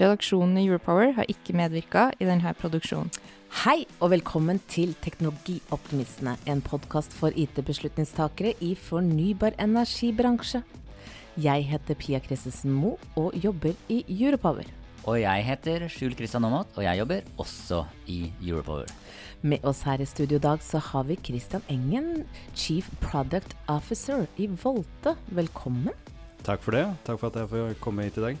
Redaksjonen i Europower har ikke medvirka i denne produksjonen. Hei og velkommen til Teknologioptimistene, en podkast for IT-beslutningstakere i fornybar energibransje. Jeg heter Pia Christensen Moe og jobber i Europower. Og jeg heter Skjul Kristian Aamodt, og jeg jobber også i Europower. Med oss her i studio i dag så har vi Christian Engen, Chief Product Officer i Volte. Velkommen. Takk for det. Takk for at jeg får komme hit i dag.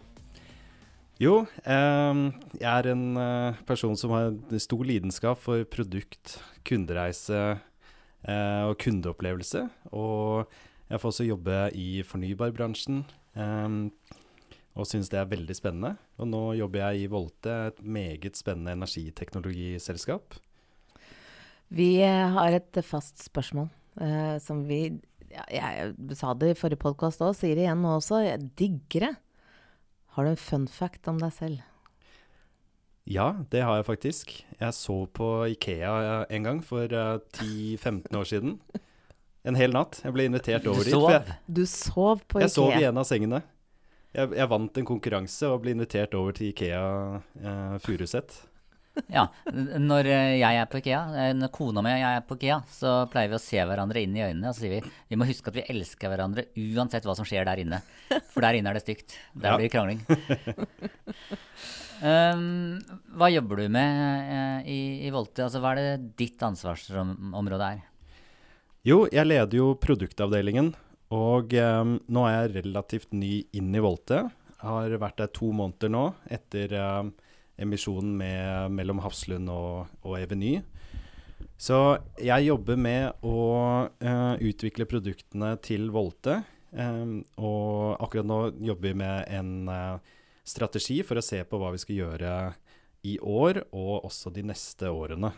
Jo, eh, jeg er en eh, person som har stor lidenskap for produkt, kundereise eh, og kundeopplevelse. Og jeg får også jobbe i fornybarbransjen. og syns det er veldig spennende. Og nå jobber jeg i Volte, et meget spennende energiteknologiselskap. Vi har et fast spørsmål eh, som vi ja, Jeg sa det i forrige podkast òg, sier det igjen nå også. Jeg digger det. Har du en fun fact om deg selv? Ja, det har jeg faktisk. Jeg så på Ikea en gang for uh, 10-15 år siden. En hel natt. Jeg ble invitert over dit. Du sov? Jeg, du sov på Ikea? Jeg sov i en av sengene. Jeg, jeg, vant en konkurranse og ble invitert over til Ikea eh, Furuset. Ja. Når jeg er på Ikea, når kona mi og jeg er på Ikea, så pleier vi å se hverandre inn i øynene og så sier vi vi må huske at vi elsker hverandre uansett hva som skjer der inne. For der inne er det stygt. Der blir det krangling. um, hva jobber du med eh, i, i Volte? Altså, hva er det ditt ansvarsområde er? Jo, jeg leder jo produktavdelingen, og um, nå er jeg relativt ny inn i Volte. Har vært der to måneder nå, etter um, emisjonen med, mellom Hafslund og, og Eveny. Så jeg jobber med å uh, utvikle produktene til Volte. Um, og akkurat nå jobber vi med en uh, strategi for å se på hva vi skal gjøre i år, og også de neste årene.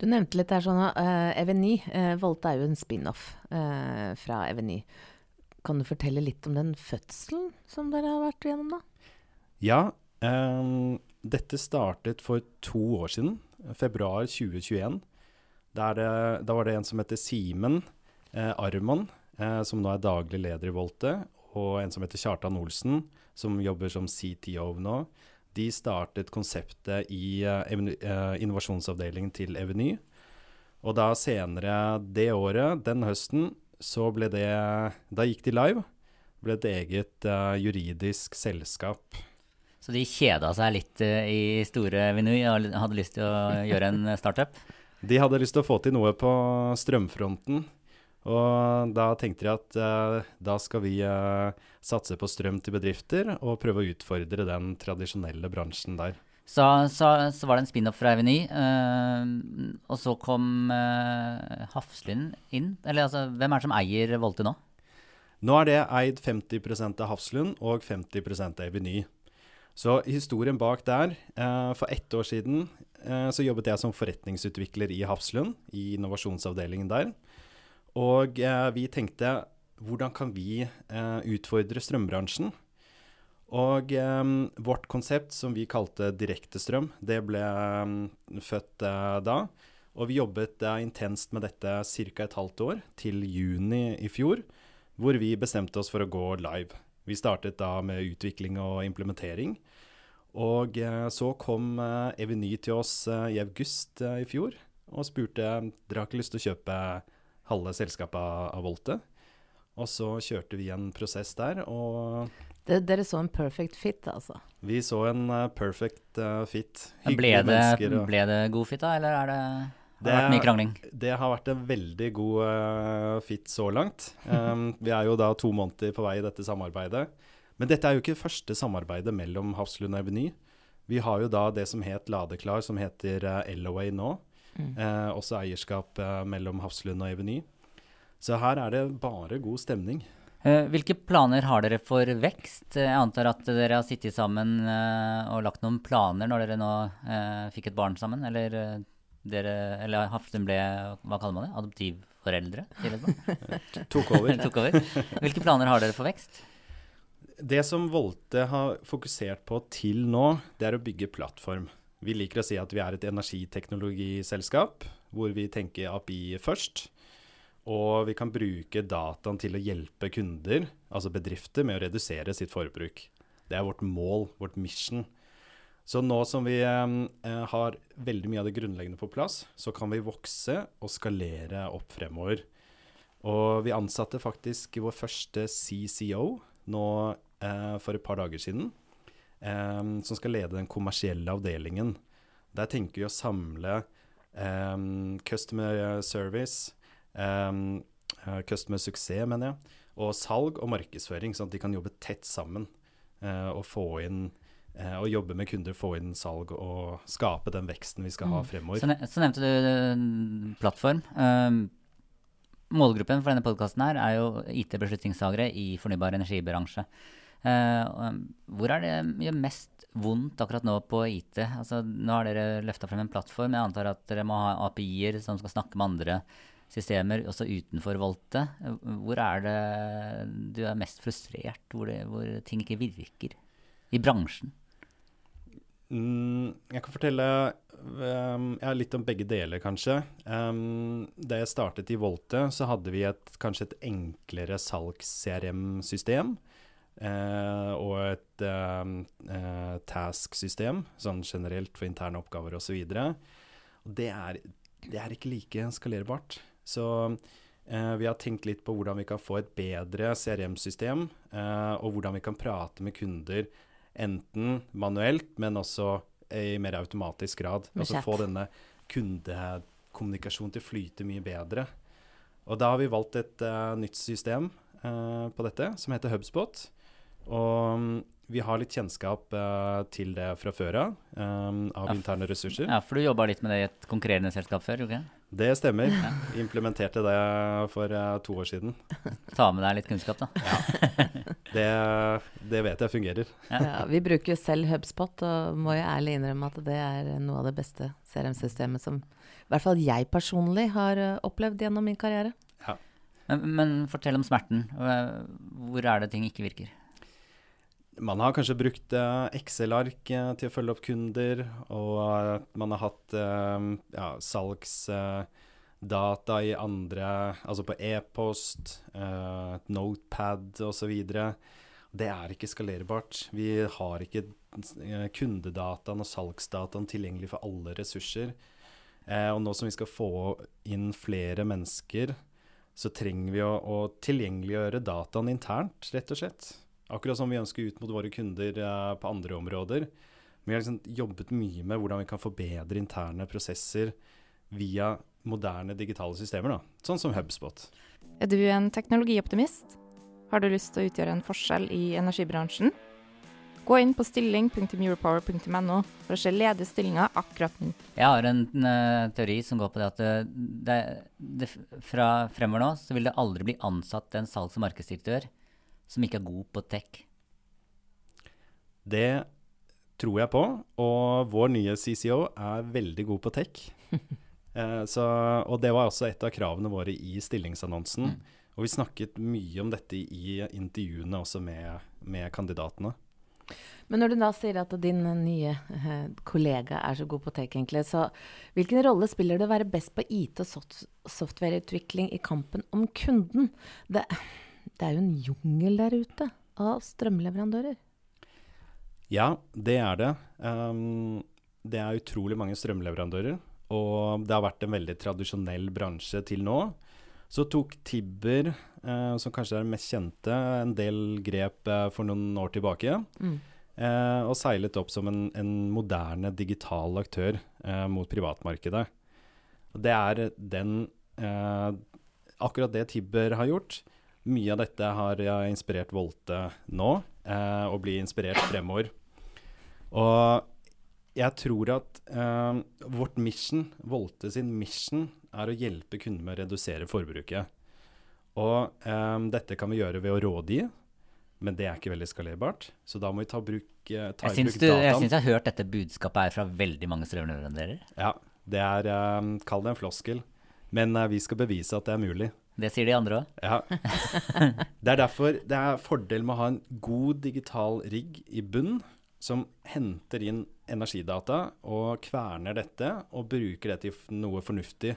Du nevnte litt der sånn uh, Eveny. Uh, Volte er jo en spin-off fra Eveny. Kan du fortelle litt om den fødselen som dere har vært igjennom, da? Ja, dette startet for to år siden, februar 2021. Der det, da var det en som heter Simen eh, Arman, eh, som nå er daglig leder i Volte, og en som heter Kjartan Olsen, som jobber som CTO nå. De startet konseptet i eh, eh, innovasjonsavdelingen til Eveny. Og da senere det året, den høsten, så ble det Da gikk de live. Ble et eget eh, juridisk selskap. Så de kjeda seg litt eh, i store Venue og hadde lyst til å gjøre en startup? De hadde lyst til å få til noe på strømfronten. Og da tenkte de at eh, da skal vi eh, satse på strøm til bedrifter og prøve å utfordre den tradisjonelle bransjen der. Så, så, så var det en spin-off fra Eveny, eh, og så kom uh, Hafslund inn. Eller altså, hvem er det som eier Volte nå? Nå er det eid 50% av Hafslund og 50% av Eveny. Så historien bak der eh, For ett år siden eh, så jobbet jeg som forretningsutvikler i Hafslund, i innovasjonsavdelingen der. Og eh, vi tenkte hvordan kan vi utfordre strømbransjen? Og eh, vårt konsept, som vi kalte direktestrøm, det ble eh, født eh, da. Og vi jobbet eh, intenst med dette ca. et halvt år, til juni i fjor, hvor vi bestemte oss for å gå live. Vi startet da med utvikling og implementering. Og eh, så kom eh, Eveny til oss eh, i august i fjor og spurte dere har ikke lyst til å kjøpe halve selskapet av, Volte. Og så kjørte vi en prosess der, og Det, dere så en perfect fit, altså. Vi så en perfect fit. fit. Ble det, mennesker. og- ble det god fit, da, eller er det, det har vært mye krangling? Det har vært en veldig god uh, fit så langt. Um, vi er jo da to måneder på vei i dette samarbeidet. Men dette er jo ikke første samarbeidet mellom Hafslund og Eveny. Vi har jo da det som het Ladeklar, som heter uh, LOA nå. Eh, også eierskap uh, mellom Hafslund og Eveny. Så her er det bare god stemning. Eh, Hvilke planer har dere for vekst? Eh, Jeg antar at dere har sittet sammen eh, og lagt noen planer når dere nå eh, fikk et barn sammen? Eller, eh, dere, eller Hafslund ble hva kaller man det, adoptivforeldre til et barn? Tok over. Tok over. Hvilke planer har dere for vekst? Det som Volte har fokusert på til nå, det er å bygge plattform. Vi liker å si at vi er et energiteknologiselskap, hvor vi tenker API først. Og vi kan bruke dataen til å hjelpe kunder, altså bedrifter, med å redusere sitt forbruk. Det er vårt mål, vårt mission. Så nå som vi eh, har veldig mye av det grunnleggende på plass, så kan vi vokse og skalere opp fremover. Og vi ansatte faktisk vår første CCO nå eh, for et par dager siden, eh, som skal lede den kommersielle avdelingen. Der tenker vi å samle eh, customer service, eh, eh, customer suksess, mener jeg, og salg og markedsføring, sånn at de kan jobbe tett sammen eh, og få inn eh, og jobbe med kunder, få inn salg og skape den veksten vi skal ha fremover. Så, så nevnte du eh, plattform. Um, målgruppen for denne podkasten her er jo IT-beslutningstagere i fornybar energibransje. Uh, hvor er det gjør mest vondt akkurat nå på IT? Altså, nå har dere løfta frem en plattform. Jeg antar at dere må ha API-er som skal snakke med andre systemer også utenfor Volte. Eh, Hvor er det du er mest frustrert, hvor, det, hvor ting ikke virker? I bransjen? Mm, jeg kan fortelle um, ja, litt om begge deler, kanskje. Um, da jeg startet i Volte, så hadde vi et, kanskje et enklere salgs-CRM-system. Uh, og et uh, uh, task-system, sånn generelt for interne oppgaver osv. Det, er- det er ikke like skalerbart. Så eh, vi har tenkt litt på hvordan vi kan få et bedre CRM-system, eh, og hvordan vi kan prate med kunder enten manuelt, men også i mer automatisk grad. Altså få denne kundekommunikasjonen til å flyte mye bedre. Og da har vi valgt et uh, nytt system uh, på dette, som heter Hubspot. Og um, vi har litt kjennskap uh, til det fra før av, um, av Ja, interne ressurser. Ja, for du jobba litt med det i et konkurrerende selskap før, Okay? Det stemmer. Implementerte det for eh, to år siden. Ta med deg litt kunnskap, da. Det, det vet jeg fungerer. Ja, vi bruker jo selv HubSpot, og må jo ærlig innrømme at det er noe av det beste CRM-systemet som i hvert fall jeg personlig har eh, opplevd gjennom min karriere. Men, men fortell om smerten. Hvor er det ting ikke virker? Man har kanskje brukt eh, Excel-ark eh, til å følge opp kunder, og man har hatt eh, ja, salgsdata i andre Altså på e-post, eh, Notepad osv. Det er ikke skalerbart. Vi har ikke kundedataen og salgsdataen tilgjengelig for alle ressurser. Og nå som vi skal få inn flere mennesker, så trenger vi å, å tilgjengeliggjøre dataen internt, rett og slett. Akkurat som vi ønsker ut mot våre kunder eh, på andre områder. Vi har liksom jobbet mye med hvordan vi kan forbedre interne prosesser via moderne digitale systemer, da. sånn som Hubspot. Er du en teknologioptimist? Har du lyst til å utgjøre en forskjell i energibransjen? Gå inn på stilling.europower.no for å se ledige stillinger akkurat nå. Jeg har en en teori som går på det at det, det, det, fra fremover nå så vil det aldri bli ansatt en salgs- og markedsdirektør som ikke er god på tech. Det tror jeg på, og vår nye CCO er veldig god på tech. Eh, så, og det var også et av kravene våre i stillingsannonsen. Og vi snakket mye om dette i intervjuene også med, med kandidatene. Men når du da sier at din nye eh, kollega er så god på tech, egentlig, så hvilken rolle spiller det å være best på IT og soft softwareutvikling i kampen om kunden? Det, det er jo en jungel der ute av strømleverandører. Ja, det er det. Um, det er utrolig mange strømleverandører. Og det har vært en veldig tradisjonell bransje til nå. Så tok Tibber, eh, som kanskje er det mest kjente, en del grep eh, for noen år tilbake. Mm. Eh, og seilet opp som en, en moderne digital aktør eh, mot privatmarkedet. Og det er den eh, Akkurat det Tibber har gjort. Mye av dette har jeg inspirert Volte nå, eh, og blir inspirert fremover. Og jeg tror at eh, vårt mission, Volte sin mission, er å hjelpe kunder med å redusere forbruket. Og eh, dette kan vi gjøre ved å rådgi, men det er ikke veldig skalerbart. Så da må vi ta, bruk, eh, ta Jeg i bruk du, jeg syns jeg har hørt dette budskapet her fra veldig mange strømleverandører. Ja, det er eh, Kall det en floskel. Men eh, vi skal bevise at det er mulig. Det sier de andre òg. Ja. Det er derfor det er fordel med å ha en god digital rigg i bunn, som henter inn energidata og kverner dette og bruker det til noe fornuftig,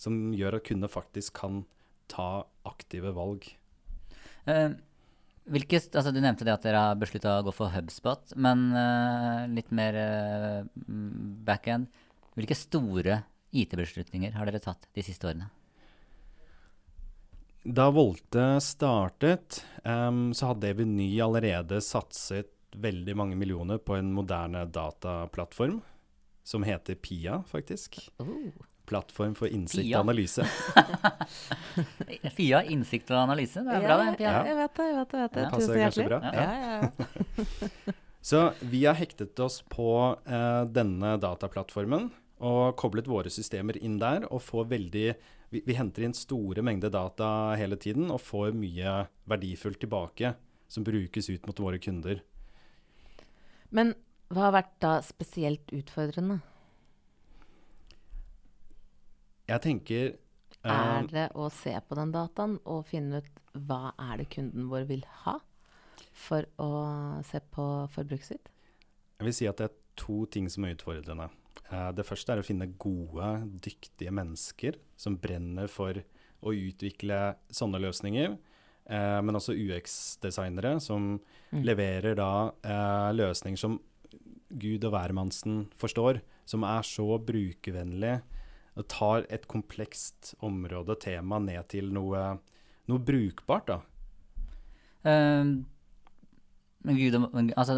som gjør at kundene faktisk kan ta aktive valg. Uh, hvilke, altså du nevnte det at dere har beslutta å gå for HubSpot, men uh, litt mer uh, mm, backend. Hvilke store IT-beslutninger har dere tatt de siste årene? Da Volte startet, um, så hadde Eveny allerede satset veldig mange millioner på en moderne dataplattform som heter PIA, faktisk. Oh. Plattform for innsikt PIA? og analyse. PIA, innsikt og analyse. Det er bra, det. Ja, jeg vet det. jeg vet det, jeg vet det. Ja. Passer Tusen kanskje bra. Ja, ja, ja. Så vi har hektet oss på eh, denne dataplattformen og koblet våre systemer inn der og får veldig vi, vi henter inn store mengder data hele tiden og får mye verdifullt tilbake som brukes ut mot våre kunder. Men hva har vært da spesielt utfordrende? Jeg tenker eh, Er det å se på den dataen og finne ut hva er det kunden vår vil ha for å se på forbruket sitt? Jeg vil si at det er to ting som er utfordrende. Eh, det første er å finne gode, dyktige mennesker som brenner for å utvikle sånne løsninger. Eh, men også UX-designere som Mm. leverer da eh, løsninger som Gud og hvermannsen forstår, som er så brukervennlig og tar et komplekst område, tema, ned til noe, noe brukbart. da. Eh, men Gud, altså,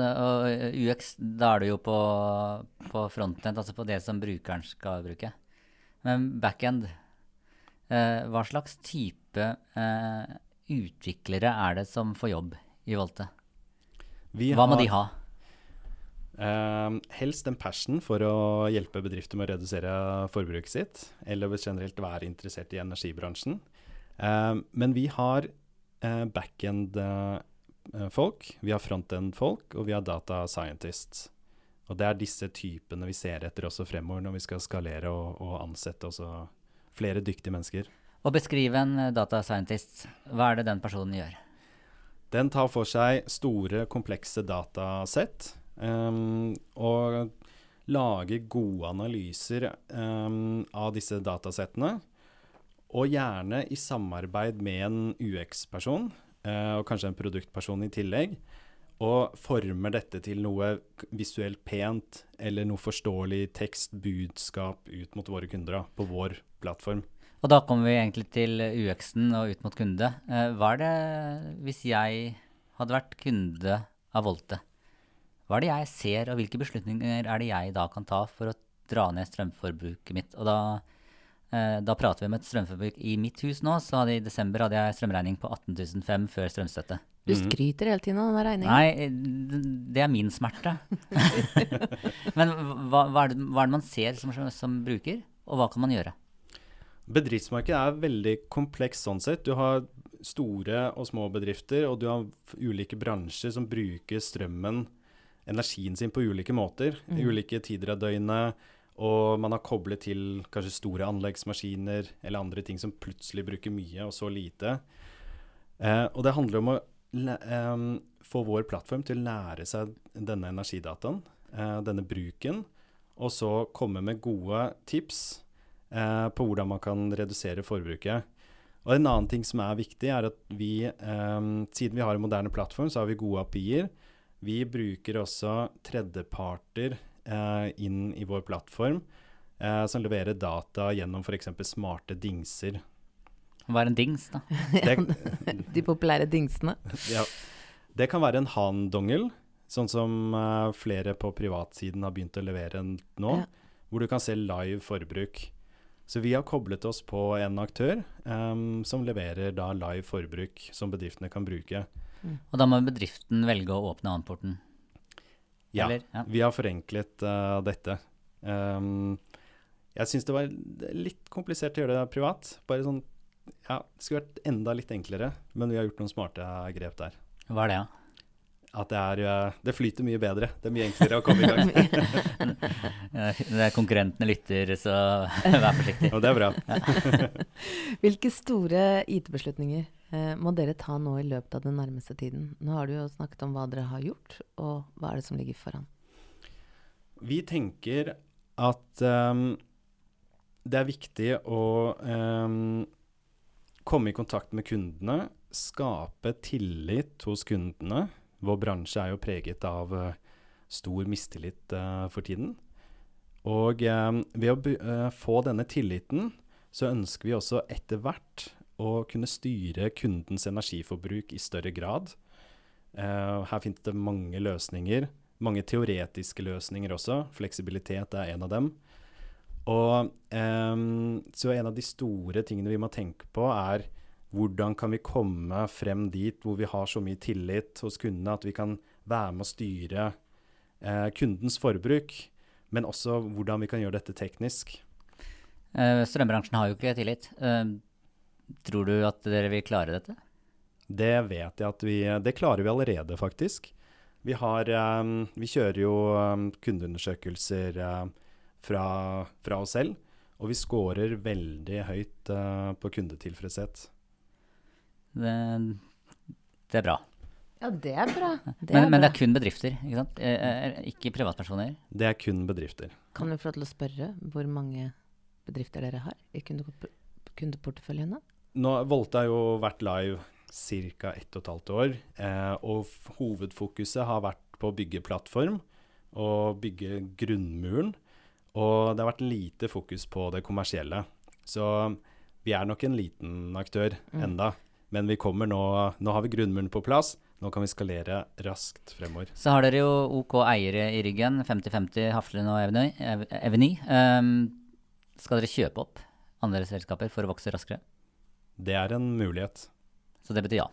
eh, UX, da er du jo på, på frontend, altså på det som brukeren skal bruke. Men backend, eh, hva slags type eh, utviklere er det som får jobb i Volte? Vi Hva må har- de ha? Eh, helst en passion for å hjelpe bedrifter med å redusere forbruket sitt, eller generelt være interessert i energibransjen. Eh, men vi har uh, backend-folk, vi har frontend-folk, og vi har data scientists. Og det er disse typene vi ser etter også fremover når vi skal skalere og, og ansette også flere dyktige mennesker. Å beskrive en eh, data scientist, hva er det den personen gjør? Den tar for seg store, komplekse datasett um, og lager gode analyser um, av disse datasettene. Og gjerne i samarbeid med en UX-person, eh, og kanskje en produktperson i tillegg. Og former dette til noe visuelt pent, eller noe forståelig tekst, budskap ut mot våre kunder da, på vår plattform. Og da kommer vi egentlig til UX-en og ut mot kunde. Eh, Hva er det, hvis jeg hadde vært kunde av Volte, hva er det jeg ser, og hvilke beslutninger er det jeg da kan ta for å dra ned strømforbruket mitt? Og da, eh, da prater vi om et strømforbruk i mitt hus nå, så hadde i desember hadde jeg strømregning på 18.500 før strømstøtte. Du skryter hele tiden av denne regningen. Nei, eh, det er min smerte. Men hva, hva, er det, hva er det man ser som, som bruker, og hva kan man gjøre? Bedriftsmarkedet er veldig komplekst sånn sett. Du har store og små bedrifter, og du har ulike bransjer som bruker strømmen, energien sin, på ulike måter. I ulike tider av døgnet. Og man har koblet til kanskje store anleggsmaskiner eller andre ting som plutselig bruker mye, og så lite. Eh, og det handler om å eh, få vår plattform til å lære seg denne energidataen, eh, denne bruken, og så komme med gode tips eh, på hvordan man kan redusere forbruket. Og En annen ting som er viktig, er at vi, siden vi har en moderne plattform, så har vi gode API-er. Vi bruker også tredjeparter inn i vår plattform, eh, som leverer data gjennom f.eks. smarte dingser. Hva er en dings, da? Det, De populære dingsene. ja. det kan være en Han-dongel, sånn som eh, flere på privatsiden har begynt å levere nå, Ja. hvor du kan se live forbruk. Så vi har koblet oss på en aktør em, som leverer da live forbruk som bedriftene kan bruke. Og da må bedriften velge å åpne annenporten. Ja, Eller? Ja. vi har forenklet uh, dette. Um, jeg syns det var litt komplisert å gjøre det privat. Bare sånn Ja, det skulle vært enda litt enklere, men vi har gjort noen smarte grep der. Hva er det, da? At det er eh, Det flyter mye bedre. Det er mye enklere å komme i gang. Når er konkurrentene lytter, så vær forsiktig. Og det er bra. Hvilke store IT-beslutninger eh, må dere ta nå i løpet av den nærmeste tiden? Nå har du jo snakket om hva dere har gjort, og hva er det som ligger foran? Vi tenker at um, det er viktig å um, komme i kontakt med kundene, skape tillit hos kundene. Vår bransje er jo preget av uh, stor mistillit uh, for tiden. Og ehm, ved å eh, få denne tilliten, så ønsker vi også etter hvert å kunne styre kundens energiforbruk i større grad. Uh, her finnes det mange løsninger mange teoretiske løsninger også. Fleksibilitet er en av dem. Og um, Så en av de store tingene vi må tenke på, er hvordan kan vi komme frem dit hvor vi har så mye tillit hos kundene at vi kan være med å styre uh, kundens forbruk, men også hvordan vi kan gjøre dette teknisk. Uh, Strømbransjen har jo ikke tillit. Eh, Tror du at dere vil klare dette? Det vet jeg at vi Det klarer vi allerede, faktisk. Vi, har, eh, vi kjører jo eh, kundeundersøkelser eh, fra, fra oss selv, og vi scorer veldig høyt på kundetilfredshet. Det, det er bra. Ja, det er bra. Det Men, er men det er kun bedrifter, ikke sant? Ikke privatpersoner. Det er kun bedrifter. Kan vi få lov til å spørre hvor mange bedrifter dere har i kundeporteføljen? Nå, Volte har jo vært live ca. ett og et halvt år, eh, og hovedfokuset har vært på å bygge plattform og bygge grunnmuren. Og det har vært lite fokus på det kommersielle. Så vi er nok en liten aktør enda, men vi kommer nå Nå har vi grunnmuren på plass. Nå kan vi skalere raskt fremover. Så har dere jo OK eiere i ryggen, 50-50 Haflen og Eveny. Ev- Eveny. Um, skal dere kjøpe opp andre selskaper for å vokse raskere? Det er en mulighet. Så det betyr ja.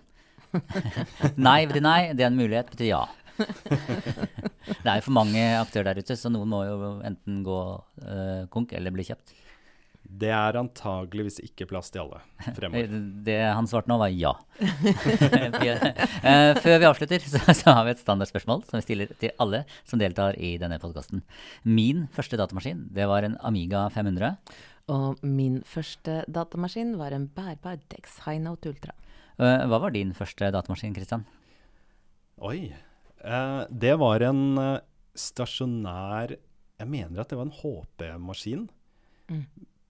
nei betyr nei, det er en mulighet betyr ja. det er jo for mange aktører der ute, så noen må jo enten gå uh, konk eller bli kjøpt. Det er antageligvis ikke plass til alle fremover. Det han svarte nå, var ja. Eh, Før vi avslutter, så, så har vi et standardspørsmål som vi stiller til alle som deltar i denne podkasten. Min første datamaskin, det var en Amiga 500. Og min første datamaskin var en bærbar Dex Highnote Ultra. Eh, Hva var din første datamaskin, Kristian? Oi. Eh, det var en eh, stasjonær Jeg mener at det var en HP-maskin Mm.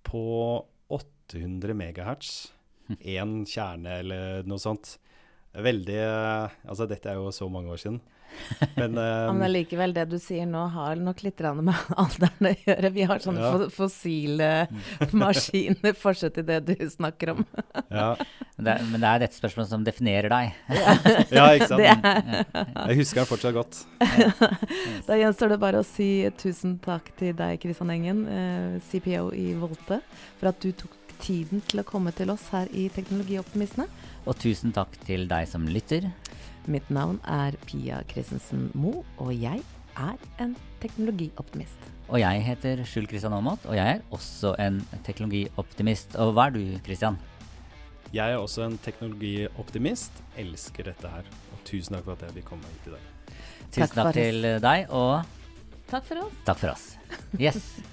på 800 megahertz. Én kjerne eller noe sånt. Veldig eh, Altså, dette er jo så mange år siden. Men, eh, Men likevel, det du sier nå har nok litt med alderen å gjøre. Vi har sånne Ja. fossile maskiner fortsatt i det du snakker om. ja, Det men det er dette spørsmålet som definerer deg. ja, ikke sant. Det er, Jeg husker den fortsatt godt. da gjenstår det bare å si tusen takk til deg, Kristian Engen, eh, CPO i Volte, for at du tok tiden til å komme til oss her i Teknologioptimistene. Og tusen takk til deg som lytter. Mitt navn er Pia Christensen Moe, og jeg er en teknologioptimist. Og jeg heter Skjul Kristian Aamodt, og jeg er også en teknologioptimist. Og hva er du, Kristian? Jeg er også en teknologioptimist. Elsker dette her. Og tusen takk for at jeg fikk komme hit i dag. Tusen Takk takk til deg, og Takk for oss. takk for oss. Yes.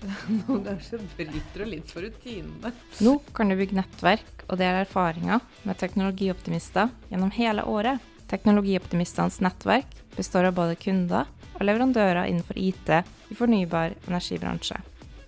Noen ganger så bryter du litt for rutinene. Nå kan du bygge nettverk og dele erfaringer med teknologioptimister gjennom hele året. Teknologioptimistenes nettverk består av både kunder og leverandører innenfor IT i fornybar energibransje.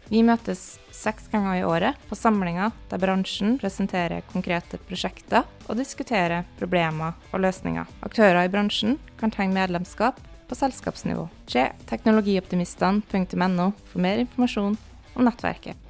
Vi møtes seks ganger i året på samlinger der bransjen presenterer konkrete prosjekter og diskuterer problemer og løsninger. Aktører i bransjen kan tegne medlemskap på selskapsnivå. Se teknologioptimistene.no for mer informasjon om nettverket.